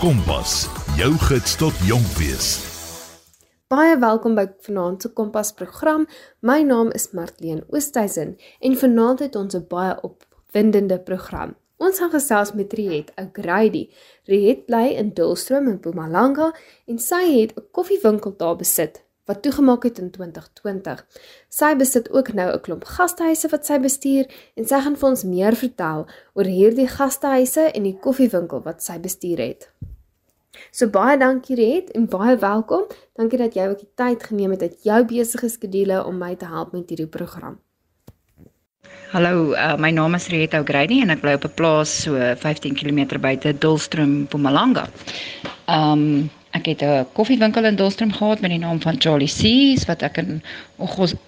Kompas, jou gids tot jonk wees. Baie welkom by vanaand se Kompas program. My naam is Martleen Oosthuizen en vanaand het ons 'n baie opwindende program. Ons gaan gesels met Riet O'Grady. Riet bly in Dullstroom in Mpumalanga en sy het 'n koffiewinkel daar besit wat toegemaak het in 2020. Sy besit ook nou 'n klomp gastehuise wat sy bestuur en sy gaan vir ons meer vertel oor hierdie gastehuise en die koffiewinkel wat sy bestuur het. So baie dankie Red en baie welkom. Dankie dat jy ook die tyd geneem het uit jou besige skedule om my te help met hierdie program. Hallo, uh, my naam is Rieta O'Grady en ek bly op 'n plaas so 15 km buite Dullstroom, Mpumalanga. Um Ek het 'n koffiewinkel in Dolstrom gehad met die naam van Charlie C's wat ek in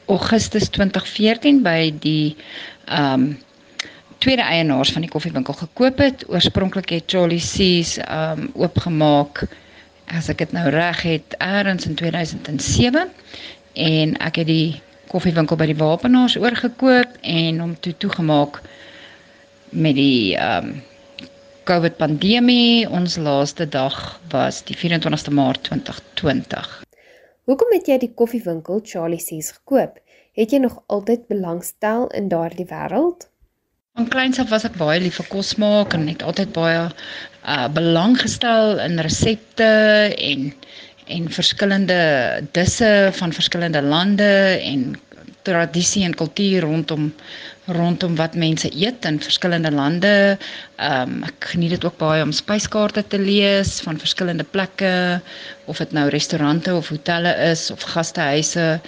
Augustus 2014 by die ehm um, tweede eienaars van die koffiewinkel gekoop het. Oorspronklik het Charlie C's ehm um, oopgemaak as ek dit nou reg het eers in 2007 en ek het die koffiewinkel by die Wapenaars oorgekoop en hom toe toegemaak met die ehm um, COVID pandemie. Ons laaste dag was die 24ste Maart 2020. Hoekom het jy die koffiewinkel Charlie C's gekoop? Het jy nog altyd belangstel in daardie wêreld? Van kleins af was ek baie lief vir kos maak en het altyd baie uh belang gestel in resepte en en verskillende disse van verskillende lande en tradisie en kultuur rondom rondom wat mense eet in verskillende lande. Ehm um, ek geniet dit ook baie om spyskaarte te lees van verskillende plekke of dit nou restaurante of hotelle is of gastehuise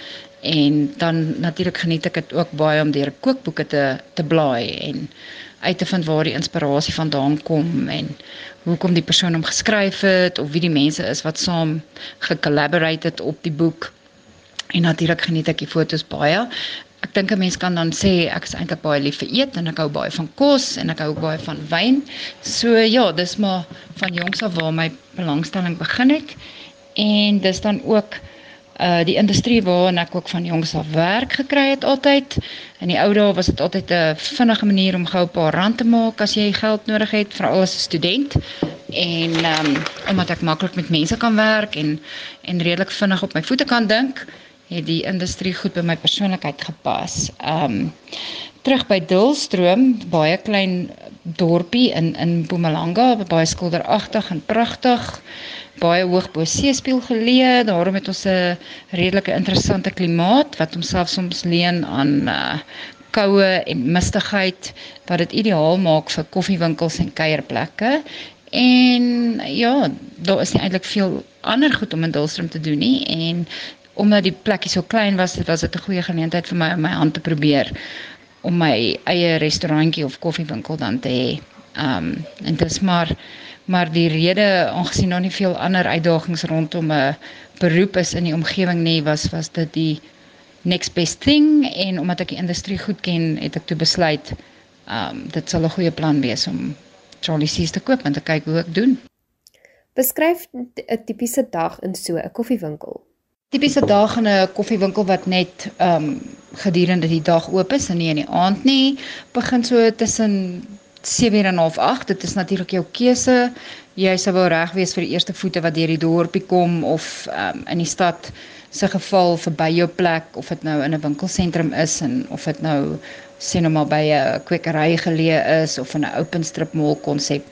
en dan natuurlik geniet ek dit ook baie om deur kookboeke te te blaai en uit te vind waar die inspirasie vandaan kom en hoekom die persoon hom geskryf het of wie die mense is wat saam gecollaborate het op die boek. En natuurlik geniet ek die fotos baie ek dink 'n mens kan dan sê ek is eintlik baie lief vir eet en ek hou baie van kos en ek hou ook baie van wyn. So ja, dis maar van jongs af waar my belangstelling begin het. En dis dan ook uh die industrie waarin ek ook van jongs af werk gekry het altyd. In die ou dae was dit altyd 'n vinnige manier om gou 'n paar rand te maak as jy geld nodig het, veral as 'n student. En ehm um, omdat ek maklik met mense kan werk en en redelik vinnig op my voete kan dink, het die industrie goed by my persoonlikheid gepas. Um terug by Dulstroom, baie klein dorpie in in Mpumalanga, baie skilderagtig en pragtig. Baie hoog bo seespieël geleë. Daarom het ons 'n redelike interessante klimaat wat homself soms leen aan uh koue en mistigheid wat dit ideaal maak vir koffiewinkels en kuierplekke. En ja, daar is nie eintlik veel ander goed om in Dulstroom te doen nie en omdat die plekkie so klein was, was dit 'n goeie geleentheid vir my om my hand te probeer om my eie restaurantjie of koffiewinkel dan te hê. Um en dit is maar maar die rede aangesien daar nie veel ander uitdagings rondom 'n beroep is in die omgewing nie, was was dit die next best thing en omdat ek die industrie goed ken, het ek toe besluit um dit sal 'n goeie plan wees om Charlie C's te koop en te kyk hoe ek doen. Beskryf 'n tipiese dag in so 'n koffiewinkel tipiese dag in 'n koffiewinkel wat net ehm um, gedurende die dag oop is en nie in die aand nie, begin so tussen 7:30 en 8:30. Dit is natuurlik jou keuse. Jy sou wel reg wees vir die eerste voete wat deur die dorpie kom of ehm um, in die stad se geval verby jou plek of dit nou in 'n winkelsentrum is en of dit nou sien nou maar by 'n kwekery geleë is of in 'n open strip mall konsep.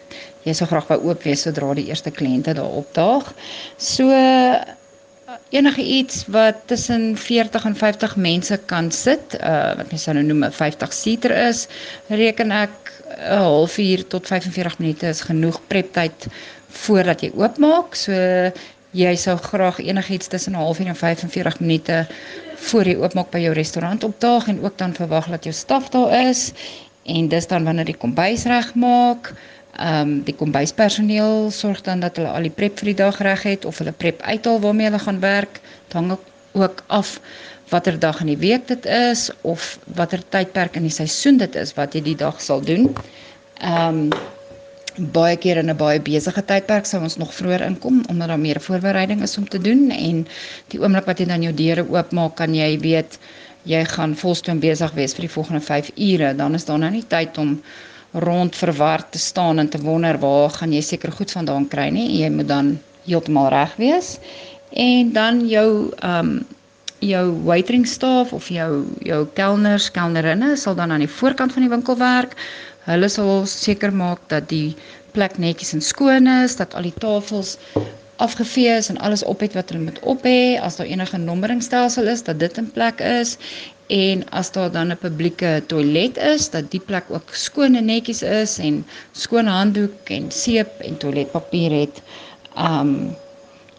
Jy sou graag wou oop wees sodra die eerste kliënte daar opdaag. So enige iets wat tussen 40 en 50 mense kan sit, uh wat mens nou noem 'n 50 seater is, reken ek 'n halfuur tot 45 minute is genoeg prep tyd voordat jy oopmaak. So jy sou graag enigiets tussen 'n halfuur en 45 minute voor jy oopmaak by jou restaurant opdaag en ook dan verwag dat jou staf daar is en dis dan wanneer die kombuis regmaak. Ehm um, die kombuispersoneel sorg dan dat hulle al die prep vir die dag reg het of hulle prep uithaal waarmee hulle gaan werk. Dit hang ook af watter dag in die week dit is of watter tydperk in die seisoen dit is wat jy die dag sal doen. Ehm um, baie keer in 'n baie besige tydperk sou ons nog vroeër inkom omdat daar meer voorbereiding is om te doen en die oomblik wat jy dan jou deure oopmaak kan jy weet jy gaan volstoom besig wees vir die volgende 5 ure dan is daar nou nie tyd om rond verward te staan en te wonder waar gaan jy seker goed vandaan kry nie. Jy moet dan heeltemal reg wees. En dan jou ehm um, jou waitering staff of jou jou kelners, kelnerinne sal dan aan die voorkant van die winkel werk. Hulle sal seker maak dat die plek netjies en skoon is, dat al die tafels afgevee is en alles op het wat hulle moet op hê, as daar enige nommeringstelsel is, dat dit in plek is en as daar dan 'n publieke toilet is, dat die plek ook skoon en netjies is en skoon handdoek en seep en toiletpapier het. Um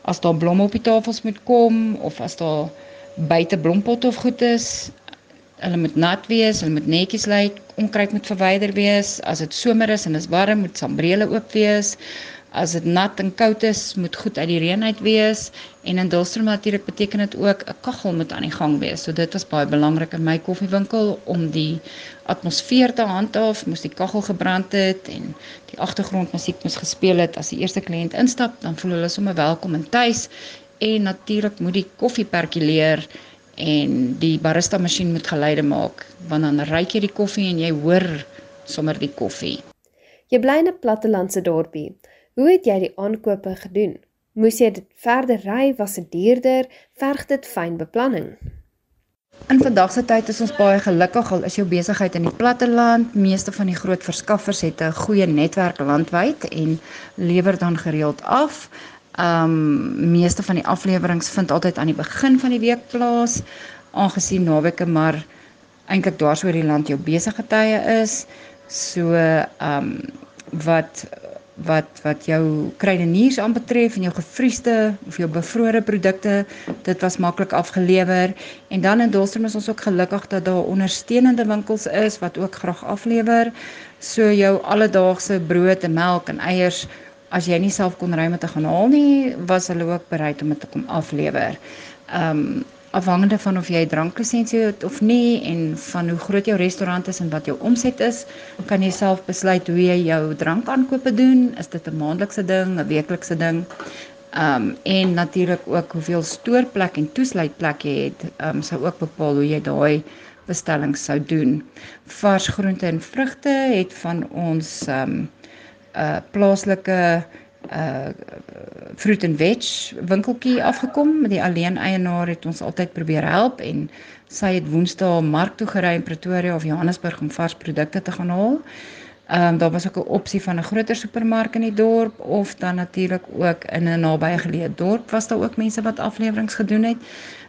as daar blomme op die tafels moet kom of as daar buite blompotte of goed is, hulle moet nat wees, hulle moet netjies lyk, onkruid moet verwyder wees. As dit somer is en is warm, moet sambrele oop wees. As dit nat en koud is, moet goed uit die reën uit wees en in Dulstrom natuurlik beteken dit ook 'n kaggel moet aan die gang wees. So dit was baie belangrik in my koffiewinkel om die atmosfeer te handhaaf, moes die kaggel gebrand het en die agtergrondmusiek moes gespeel het as die eerste kliënt instap, dan voel hulle sommer welkom en tuis en natuurlik moet die koffie perkuleer en die barista masjien moet geluide maak want dan ruik jy die koffie en jy hoor sommer die koffie. Jy bly in 'n plattelandse dorpie. Hoe het jy die aankope gedoen? Moes jy dit verder ry, was dit duurder, verg dit fyn beplanning? In vandag se tyd is ons baie gelukkig al is jou besigheid in die platteland. Meeste van die groot verskaffers het 'n goeie netwerk landwyd en lewer dan gereeld af. Um meeste van die afleweringe vind altyd aan die begin van die week plaas, aangesien naweke maar eintlik dwars oor die land jou besige tye is. So um wat wat wat jou kruideniers aanbetref en jou gefriesde of jou bevrore produkte, dit was maklik afgelewer en dan in Dolstrom is ons ook gelukkig dat daar ondersteunende winkels is wat ook graag aflewer. So jou alledaagse brood en melk en eiers as jy nie self kon ry om te gaan haal nie, was hulle ook bereid om dit te kom aflewer. Ehm um, afhangende van of jy 'n dranklisensie het of nie en van hoe groot jou restaurant is en wat jou omset is, kan jy self besluit hoe jy jou drankaankope doen. Is dit 'n maandelikse ding, 'n weeklikse ding? Ehm um, en natuurlik ook hoeveel stoorplek en toesluitplek jy het, ehm um, sou ook bepaal hoe jy daai bestellings sou doen. Vars groente en vrugte het van ons ehm um, uh, plaaslike uh fruit and veg winkeltjie afgekom. Die alleen eienaar het ons altyd probeer help en sy het Woensdae mark toe gery in Pretoria of Johannesburg om vars produkte te gaan haal. Ehm um, daar was ook 'n opsie van 'n groter supermark in die dorp of dan natuurlik ook in 'n nabye geleë dorp was daar ook mense wat afleweringe gedoen het.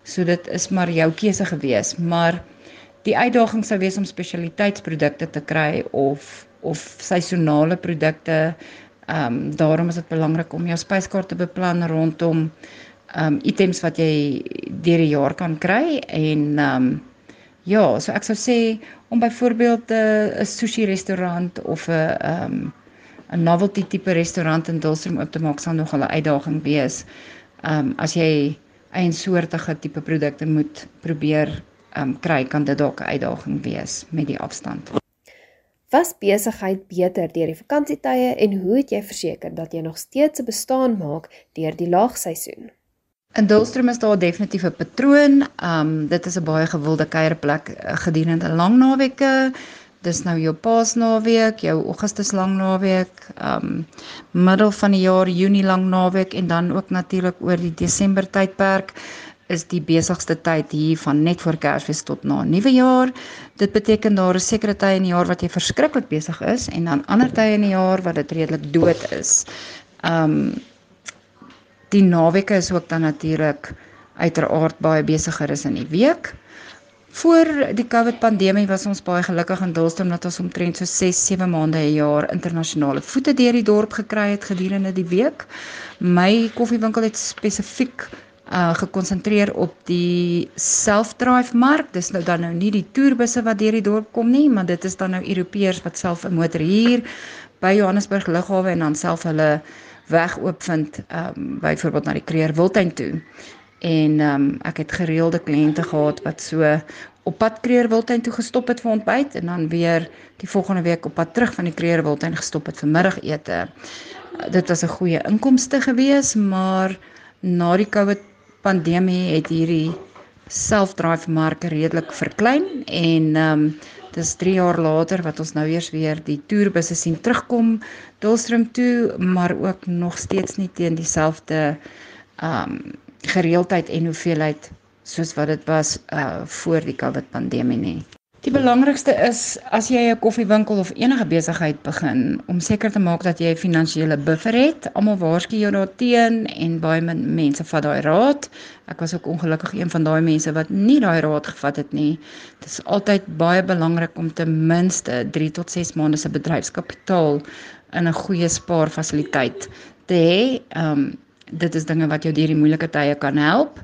So dit is maar jou keuse gewees, maar die uitdaging sou wees om spesialiteitsprodukte te kry of of seisonale produkte Ehm um, daarom is dit belangrik om jou spyskaart te beplan rondom ehm um, items wat jy deur die jaar kan kry en ehm um, ja, so ek sou sê om byvoorbeeld 'n uh, sushi restaurant of 'n ehm um, 'n novelty tipe restaurant in Dulstrom oop te maak sal nog 'n uitdaging wees. Ehm um, as jy eensoortige tipe produkte moet probeer ehm um, kry, kan dit dalk 'n uitdaging wees met die afstand. Was besigheid beter deur die vakansietye en hoe het jy verseker dat jy nog steeds 'n bestaan maak deur die laagseisoen? In Dulstrom is daar definitief 'n patroon. Um dit is 'n baie gewilde kuierplek eh, gedurende lang naweke. Dis nou jou Paasnaweek, jou Augustus lang naweek, um middel van die jaar Junie lang naweek en dan ook natuurlik oor die Desember tydperk is die besigste tyd hier van net voor Kersfees tot na Nuwejaar. Dit beteken daar is sekere tye in die jaar wat jy verskriklik besig is en dan ander tye in die jaar wat dit redelik dood is. Um die naweke is ook dan natuurlik uiteraard baie besigger is in die week. Voor die COVID pandemie was ons baie gelukkig in Dulstom dat ons omtrent so 6, 7 maande 'n jaar internasionale voete deur die dorp gekry het gedurende die week. My koffiewinkel het spesifiek uh gekonsentreer op die self-drive mark. Dis nou dan nou nie die toerbusse wat deur die dorp kom nie, maar dit is dan nou Europeërs wat self 'n motor huur by Johannesburg lughawe en dan self hulle weg oopvind um byvoorbeeld na die Kreer Wildtuin toe. En um ek het gereelde kliënte gehad wat so op pad Kreer Wildtuin toe gestop het vir ontbyt en dan weer die volgende week op pad terug van die Kreer Wildtuin gestop het vir middagete. Dit was 'n goeie inkomste gewees, maar na die COVID pandemie het hierdie self-drive mark redelik verklein en ehm um, Dis 3 jaar later wat ons nou eers weer die toerbusse sien terugkom Dullstroom toe, maar ook nog steeds nie teen dieselfde um gereeldheid en hoeveelheid soos wat dit was uh voor die COVID pandemie nie. Die belangrikste is as jy 'n koffiewinkel of enige besigheid begin om seker te maak dat jy 'n finansiële buffer het. Almal waarsku jou daarteen en baie mense vat daai raad. Ek was ook ongelukkig een van daai mense wat nie daai raad gevat het nie. Dit is altyd baie belangrik om ten minste 3 tot 6 maande se bedryfskapitaal in 'n goeie spaarfasiliteit te hê. Ehm um, dit is dinge wat jou deur die moeilike tye kan help.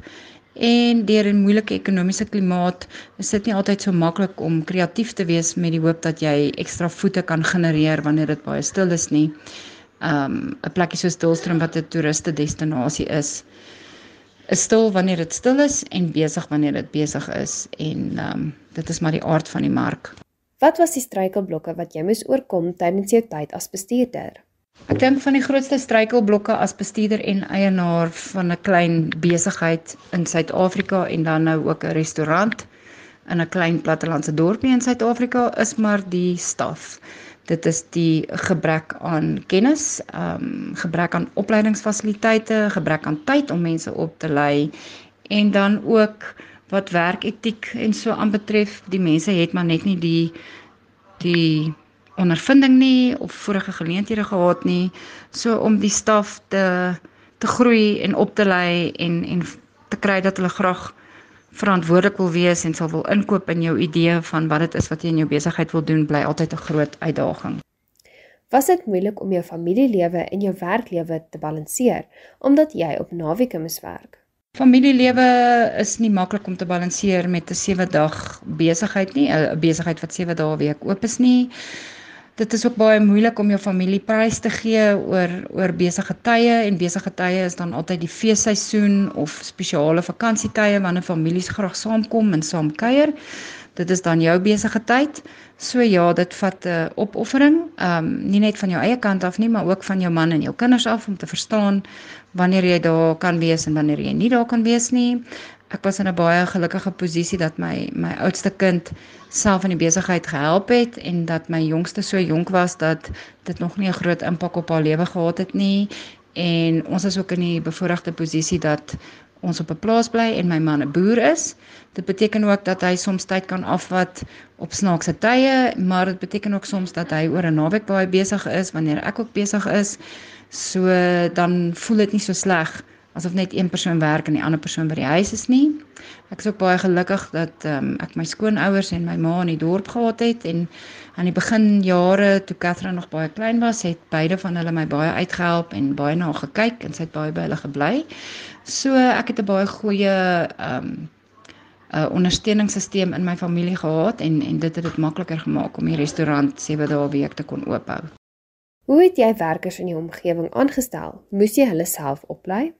En deur 'n moeilike ekonomiese klimaat is dit nie altyd so maklik om kreatief te wees met die hoop dat jy ekstra voete kan genereer wanneer dit baie stil is nie. Um 'n plekkie soos Dullstroom wat 'n toeriste destinasie is, is stil wanneer dit stil is en besig wanneer dit besig is en um dit is maar die aard van die mark. Wat was die struikelblokke wat jy moes oorkom tydens jou tyd as bestuurder? Ek dink van die grootste struikelblokke as bestuurder en eienaar van 'n klein besigheid in Suid-Afrika en dan nou ook 'n restaurant in 'n klein plattelandse dorpie in Suid-Afrika is maar die staf. Dit is die gebrek aan kennis, ehm um, gebrek aan opleidingsfasiliteite, gebrek aan tyd om mense op te lei en dan ook wat werketiek en so aanbetref, die mense het maar net nie die die ondervinding nie of vorige geleenthede gehad nie so om die staf te te groei en op te lei en en te kry dat hulle graag verantwoordelik wil wees en sal wil inkoop in jou idee van wat dit is wat jy in jou besigheid wil doen bly altyd 'n groot uitdaging. Was dit moeilik om jou familielewe en jou werklewe te balanseer omdat jy op naweke moes werk? Familielewe is nie maklik om te balanseer met 'n 7 dag besigheid nie, 'n besigheid wat 7 dae week oop is nie dit is ook baie moeilik om jou familie prys te gee oor oor besige tye en besige tye is dan altyd die feesseisoen of spesiale vakansietye wanneer families graag saamkom en saam kuier. Dit is dan jou besige tyd. So ja, dit vat 'n uh, opoffering, ehm um, nie net van jou eie kant af nie, maar ook van jou man en jou kinders af om te verstaan wanneer jy daar kan wees en wanneer jy nie daar kan wees nie ek was in 'n baie gelukkige posisie dat my my oudste kind self in die besigheid gehelp het en dat my jongste so jonk was dat dit nog nie 'n groot impak op haar lewe gehad het nie en ons is ook in die bevoordeelde posisie dat ons op 'n plaas bly en my man 'n boer is. Dit beteken ook dat hy soms tyd kan afvat op snaakse tye, maar dit beteken ook soms dat hy oor 'n naweek baie besig is wanneer ek ook besig is. So dan voel dit nie so sleg asof net een persoon werk en die ander persoon by die huis is nie. Ek is ook baie gelukkig dat um, ek my skoonouers en my ma in die dorp gehad het en aan die begin jare toe Catherine nog baie klein was, het beide van hulle my baie uitgehelp en baie na haar gekyk en sy het baie by hulle gebly. So ek het 'n baie goeie ehm um, 'n uh, ondersteuningssisteem in my familie gehad en en dit het dit makliker gemaak om die restaurant 7 dae 'n week te kon oophou. Hoe het jy werkers in jou omgewing aangestel? Moes jy hulle self oplei?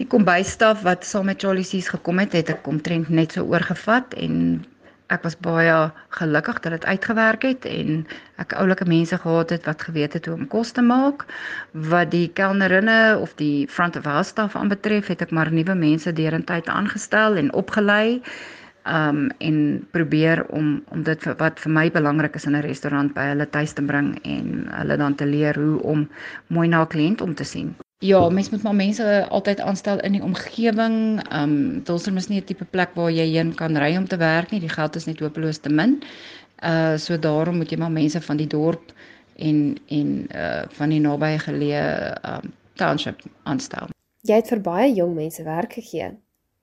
Die kombuisstaf wat saam met Charlie Sees gekom het, het ek omtrent net so oorgevat en ek was baie gelukkig dat dit uitgewerk het en ek oulike mense gehad het wat geweet het hoe om kos te maak. Wat die kelnerinne of die front of house staf aanbetref, het ek maar nuwe mense deurentyd aangestel en opgelei um en probeer om om dit vir, wat vir my belangrik is in 'n restaurant by hulle tuis te bring en hulle dan te leer hoe om mooi na 'n kliënt om te sien. Ja, mens moet maar mense altyd aanstel in die omgewing. Ehm um, Dulsum is nie 'n tipe plek waar jy heen kan ry om te werk nie. Die geld is net hopeloos te min. Uh so daarom moet jy maar mense van die dorp en en uh van die nabye geleë ehm um, township aanstel. Jy het vir baie jong mense werk gegee.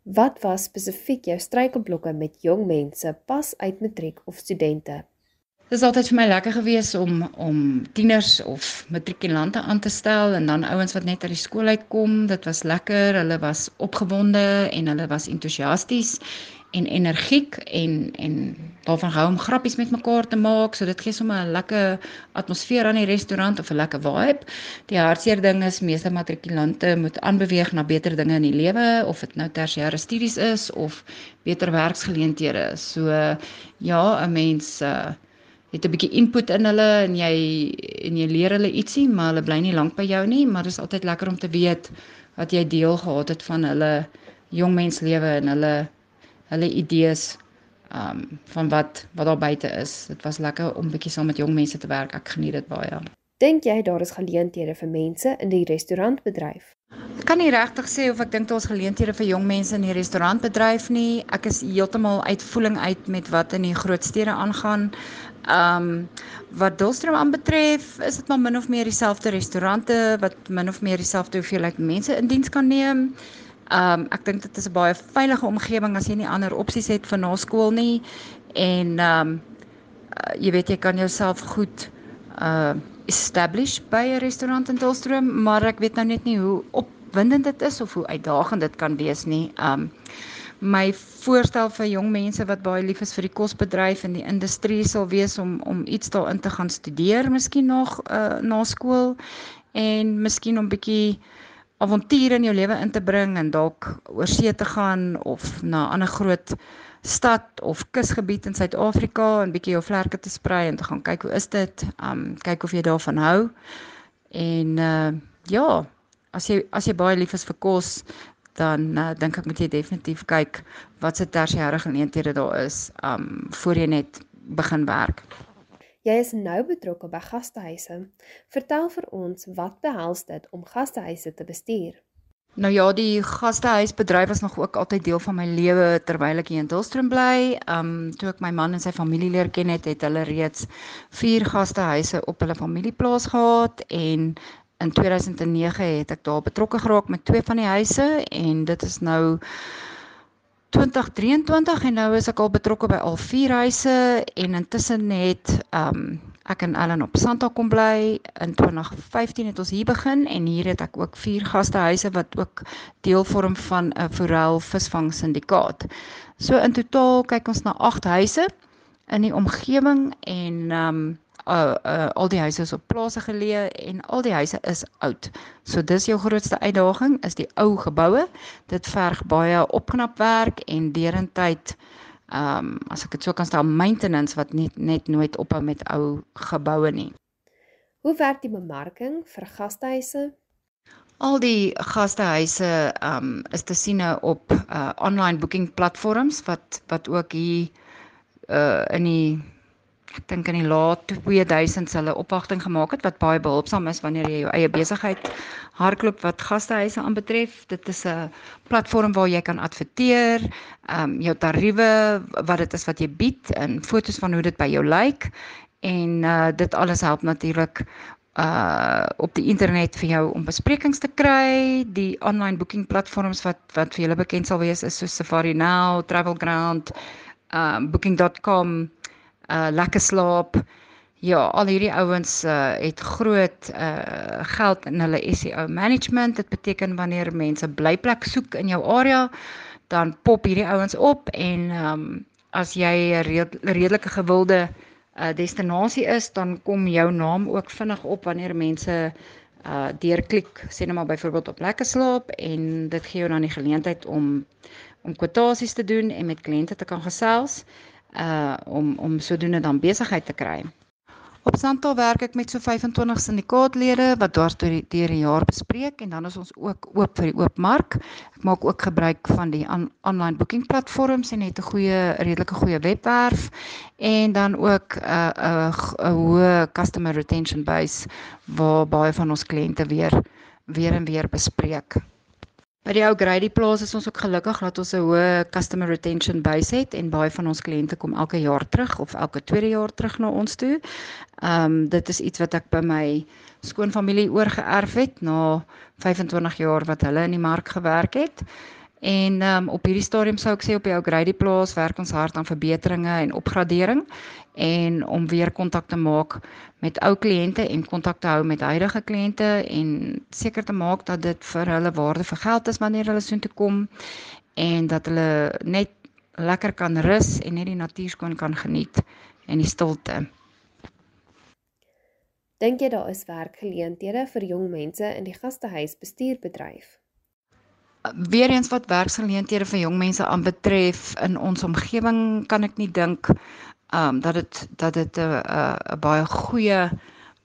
Wat was spesifiek jou struikelblokke met jong mense pas uit matriek of studente? Dit is altyd vir my lekker gewees om om tieners of matrikulante aan te stel en dan ouens wat net uit die skool uitkom. Dit was lekker. Hulle was opgewonde en hulle was entoesiasties en energiek en en daarvan hou om grappies met mekaar te maak. So dit gee sommer 'n lekker atmosfeer aan die restaurant of 'n lekker vibe. Die hartseer ding is meeste matrikulante moet aanbeweeg na beter dinge in die lewe of dit nou tersiêre studies is of beter werksgeleenthede. So ja, 'n mens uh, het 'n bietjie input in hulle en jy en jy leer hulle ietsie, maar hulle bly nie lank by jou nie, maar dit is altyd lekker om te weet wat jy deel gehad het van hulle jong mens lewe en hulle hulle idees um, van wat wat daar buite is. Dit was lekker om bietjie saam met jong mense te werk. Ek geniet dit baie. Dink jy daar is geleenthede vir mense in die restaurantbedryf? Ek kan nie regtig sê of ek dink daar's geleenthede vir jong mense in die restaurantbedryf nie. Ek is heeltemal uitvoering uit met wat in die groot stede aangaan. Ehm um, wat Dullstroom aanbetref, is dit maar min of meer dieselfde restaurante wat min of meer dieselfde hoeveelheid mense in diens kan neem. Ehm um, ek dink dit is 'n baie veilige omgewing as jy nie ander opsies het vir na skool nie en ehm um, uh, jy weet jy kan jouself goed uh establish by 'n restaurant in Dullstroom, maar ek weet nou net nie hoe opwindend dit is of hoe uitdagend dit kan wees nie. Ehm um, my voorstel vir jong mense wat baie lief is vir die kosbedryf en die industrie sal wees om om iets daarin te gaan studeer, miskien nog uh na skool en miskien om bietjie avonture in jou lewe in te bring en dalk oor see te gaan of na 'n ander groot stad of kusgebied in Suid-Afrika en bietjie jou vlerke te sprei en te gaan kyk hoe is dit, um kyk of jy daarvan hou. En uh ja, as jy as jy baie lief is vir kos, dan uh, dink ek moet jy definitief kyk wat se tersiêre geleenthede daar is um voor jy net begin werk. Jy is nou betrokke by gastehuise. Vertel vir ons wat behels dit om gastehuise te bestuur? Nou ja, die gastehuisbedryf was nog ook altyd deel van my lewe terwyl ek hier in Dullstroom bly. Um toe ek my man en sy familie leer ken het, het hulle reeds 4 gastehuise op hulle familieplaas gehad en in 2009 het ek daar betrokke geraak met twee van die huise en dit is nou 2023 en nou is ek al betrokke by al vier huise en intussen het um ek en Ellen op Santa kom bly. In 2015 het ons hier begin en hier het ek ook vier gastehuise wat ook deel vorm van 'n forel visvang syndikaat. So in totaal kyk ons na 8 huise in die omgewing en um uh, uh al die huise is op plase geleë en al die huise is oud. So dis jou grootste uitdaging is die ou geboue. Dit verg baie opknapwerk en derentyd ehm um, as ek dit so kan stel maintenance wat net net nooit ophou met ou geboue nie. Hoe werk die bemarking vir gastehuise? Al die gastehuise ehm um, is te sien op uh online booking platforms wat wat ook hier uh in die ek dink in die laat 2000s hulle opwagting gemaak het wat baie behulpsaam is wanneer jy jou eie besigheid hardloop wat gastehuise aanbetref. Dit is 'n platform waar jy kan adverteer, ehm um, jou tariewe, wat dit is wat jy bied en foto's van hoe dit by jou lyk en uh dit alles help natuurlik uh op die internet vir jou om besprekings te kry. Die online booking platforms wat wat vir julle bekend sal wees is so Safari Now, Travelground, um uh, booking.com uh lekker slaap. Ja, al hierdie ouens uh het groot uh geld in hulle SEO management. Dit beteken wanneer mense blyplek soek in jou area, dan pop hierdie ouens op en um as jy 'n red, redelike gewilde uh destinasie is, dan kom jou naam ook vinnig op wanneer mense uh deurklik sê net maar byvoorbeeld op lekker slaap en dit gee jou dan die geleentheid om om kwotasies te doen en met kliënte te kan gesels uh om om sodoende dan besigheid te kry. Op Santal werk ek met so 25 syndikaatlede wat dwars deur die die jaar bespreek en dan is ons ook oop vir die oop mark. Ek maak ook gebruik van die on online booking platforms en het 'n goeie redelike goeie webwerf en dan ook 'n uh, 'n uh, hoë customer retention base waar baie van ons kliënte weer weer en weer bespreek. By die ou Grady plaas is ons ook gelukkig dat ons 'n hoë customer retention base het en baie van ons kliënte kom elke jaar terug of elke tweede jaar terug na ons toe. Ehm um, dit is iets wat ek by my skoonfamilie oorgeerf het na 25 jaar wat hulle in die mark gewerk het. En um, op hierdie stadium sou ek sê op die ou Grady plaas werk ons hard aan verbeteringe en opgradering en om weer kontak te maak met ou kliënte en kontak te hou met huidige kliënte en seker te maak dat dit vir hulle waarde vir geld is wanneer hulle soontoe kom en dat hulle net lekker kan rus en net die natuur skoon kan geniet en die stilte. Dink jy daar is werkgeleenthede vir jong mense in die gastehuis bestuurbedryf? Weereens wat werksgeleenthede vir jong mense aanbetref in ons omgewing kan ek nie dink um, dat dit dat dit 'n 'n baie goeie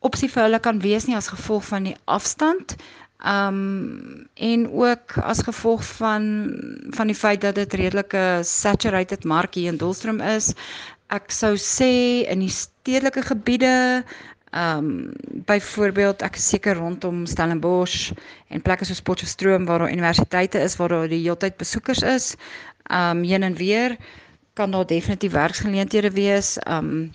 opsie vir hulle kan wees nie as gevolg van die afstand. Um en ook as gevolg van van die feit dat dit redelike saturated mark hier in Dolstrom is. Ek sou sê in die stedelike gebiede Um byvoorbeeld ek is seker rondom Stellenbosch en plekke soos Potchefstroom waar daar universiteite is waar daar die heeltyd besoekers is. Um heen en weer kan daar definitief werksgeleenthede wees. Um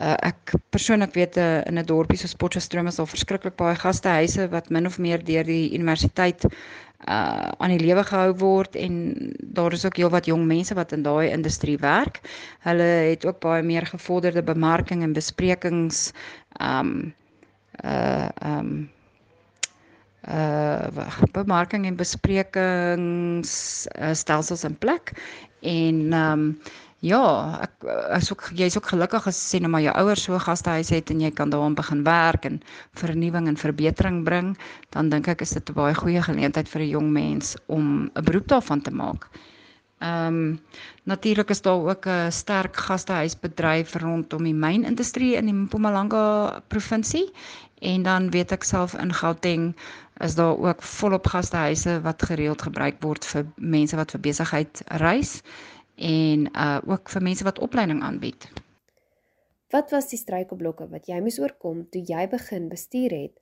uh, ek persoonlik weet uh, in 'n dorpie soos Potchefstroom is daar verskriklik baie gastehuise wat min of meer deur die universiteit uh aan die lewe gehou word en daar is ook heelwat jong mense wat in daai industrie werk. Hulle het ook baie meer gevorderde bemarking en besprekings um uh um uh bemarking en besprekings uh, stelsels in plek en um ja, ek is ook jy's ook gelukkig as sê nou maar jou ouers so gastehuis het en jy kan daarin begin werk en vernuwing en verbetering bring, dan dink ek is dit 'n baie goeie geleentheid vir 'n jong mens om 'n beroep daarvan te maak. Ehm um, natuurlik is daar ook 'n sterk gastehuisbedryf rondom die mynindustrie in die Mpumalanga provinsie en dan weet ek self in Gauteng is daar ook volop gastehuise wat gereeld gebruik word vir mense wat vir besigheid reis en uh ook vir mense wat opleiding aanbied. Wat was die struikelblokke wat jy moes oorkom toe jy begin bestuur het?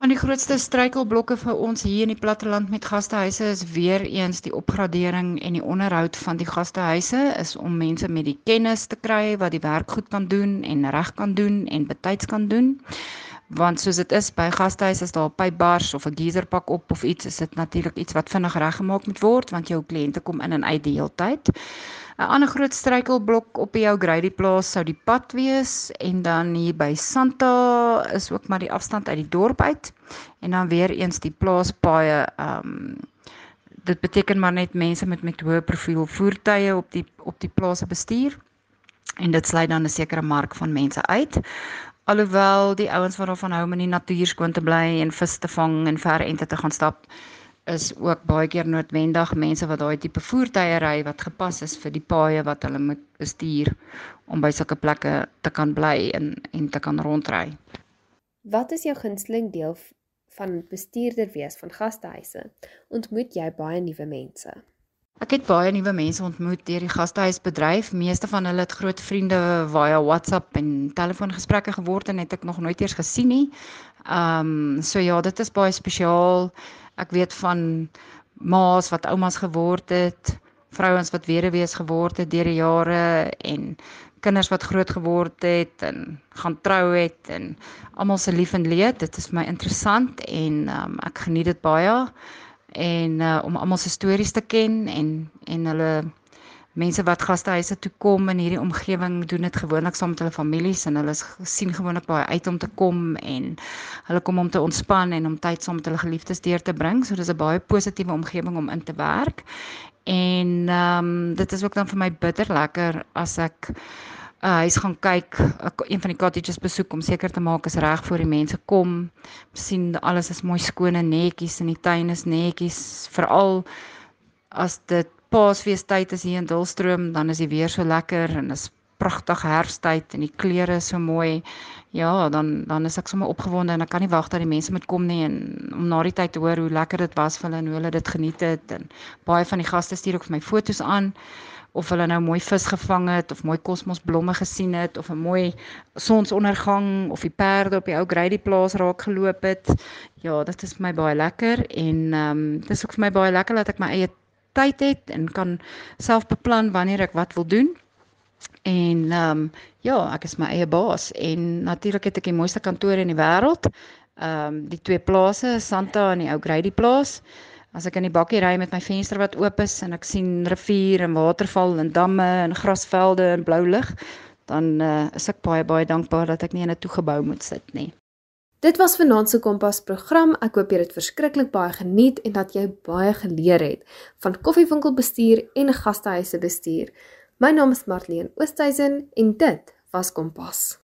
Van die grootste struikelblokke vir ons hier in die platteland met gastehuise is weer eens die opgradering en die onderhoud van die gastehuise is om mense met die kennis te kry wat die werk goed kan doen en reg kan doen en betyds kan doen. Want soos dit is by gastehuise is daar 'n pypbars of 'n geyserpak op of iets, is dit natuurlik iets wat vinnig reggemaak moet word want jou kliënte kom in en uit die hele tyd. 'n ander groot struikelblok op die ou Grady plaas sou die pad wees en dan hier by Santa is ook maar die afstand uit die dorp uit en dan weer eens die plaaspaaie ehm um, dit beteken maar net mense met met hoë profiel voertuie op die op die plase bestuur en dit sluit dan 'n sekere mark van mense uit. Alhoewel die ouens wat daarvan hou om in die natuur skoon te bly en vis te vang en ver ente te gaan stap is ook baie keer noodwendig mense wat daai tipe voertuie ry wat gepas is vir die paaie wat hulle moet bestuur om by sulke plekke te kan bly en en te kan rondry. Wat is jou gunsteling deel van bestuurder wees van gastehuise? Ontmoet jy baie nuwe mense? Ek het baie nuwe mense ontmoet deur die gastehuisbedryf. Meeste van hulle het groot vriende via WhatsApp en telefoongesprekke geword en het ek nog nooit eers gesien nie. Ehm um, so ja, dit is baie spesiaal. Ek weet van ma's wat oumas geword het, vrouens wat weduwees geword het deur die jare en kinders wat groot geword het en gaan trou het en almal se lief en leed. Dit is my interessant en um, ek geniet dit baie en uh, om almal se stories te ken en en hulle mense wat gastehuise toe kom in hierdie omgewing doen dit gewoonlik saam met hulle families en hulle sien gewoonlik baie uit om te kom en hulle kom om te ontspan en om tyd saam met hulle geliefdes deur te bring. So dis 'n baie positiewe omgewing om in te werk. En ehm um, dit is ook dan vir my bitter lekker as ek uh, huis gaan kyk, uh, een van die cottages besoek om seker te maak is reg voor die mense kom. sien alles is mooi skoon en netjies en die tuin is netjies, veral as dit Paasfeestyd is hier in Dulstroom, dan is die weer so lekker en is pragtig herfsttyd en die kleure is so mooi. Ja, dan dan is ek sommer opgewonde en ek kan nie wag dat die mense moet kom nie en om na die tyd te hoor hoe lekker dit was vir hulle en hoe hulle dit geniet het en baie van die gaste stuur ook vir my foto's aan of hulle nou mooi vis gevang het of mooi kosmosblomme gesien het of 'n mooi sonsondergang of die perde op die ou Grady plaas raak geloop het. Ja, dit is vir my baie lekker en ehm um, dit is ook vir my baie lekker dat ek my eie tyd het en kan self beplan wanneer ek wat wil doen. En ehm um, ja, ek is my eie baas en natuurlik het ek die mooiste kantoor in die wêreld. Ehm um, die twee plase, Santa en die ou Grady plaas. As ek in die bakkie ry met my venster wat oop is en ek sien rivier en waterval en damme en grasvelde en blou lig, dan uh, is ek baie baie dankbaar dat ek nie in 'n toegebou moet sit nie. Dit was vanaand se Kompas program. Ek hoop jy het verskriklik baie geniet en dat jy baie geleer het van koffiewinkelbestuur en gastehuise bestuur. My naam is Marlene Oosthuizen en dit was Kompas.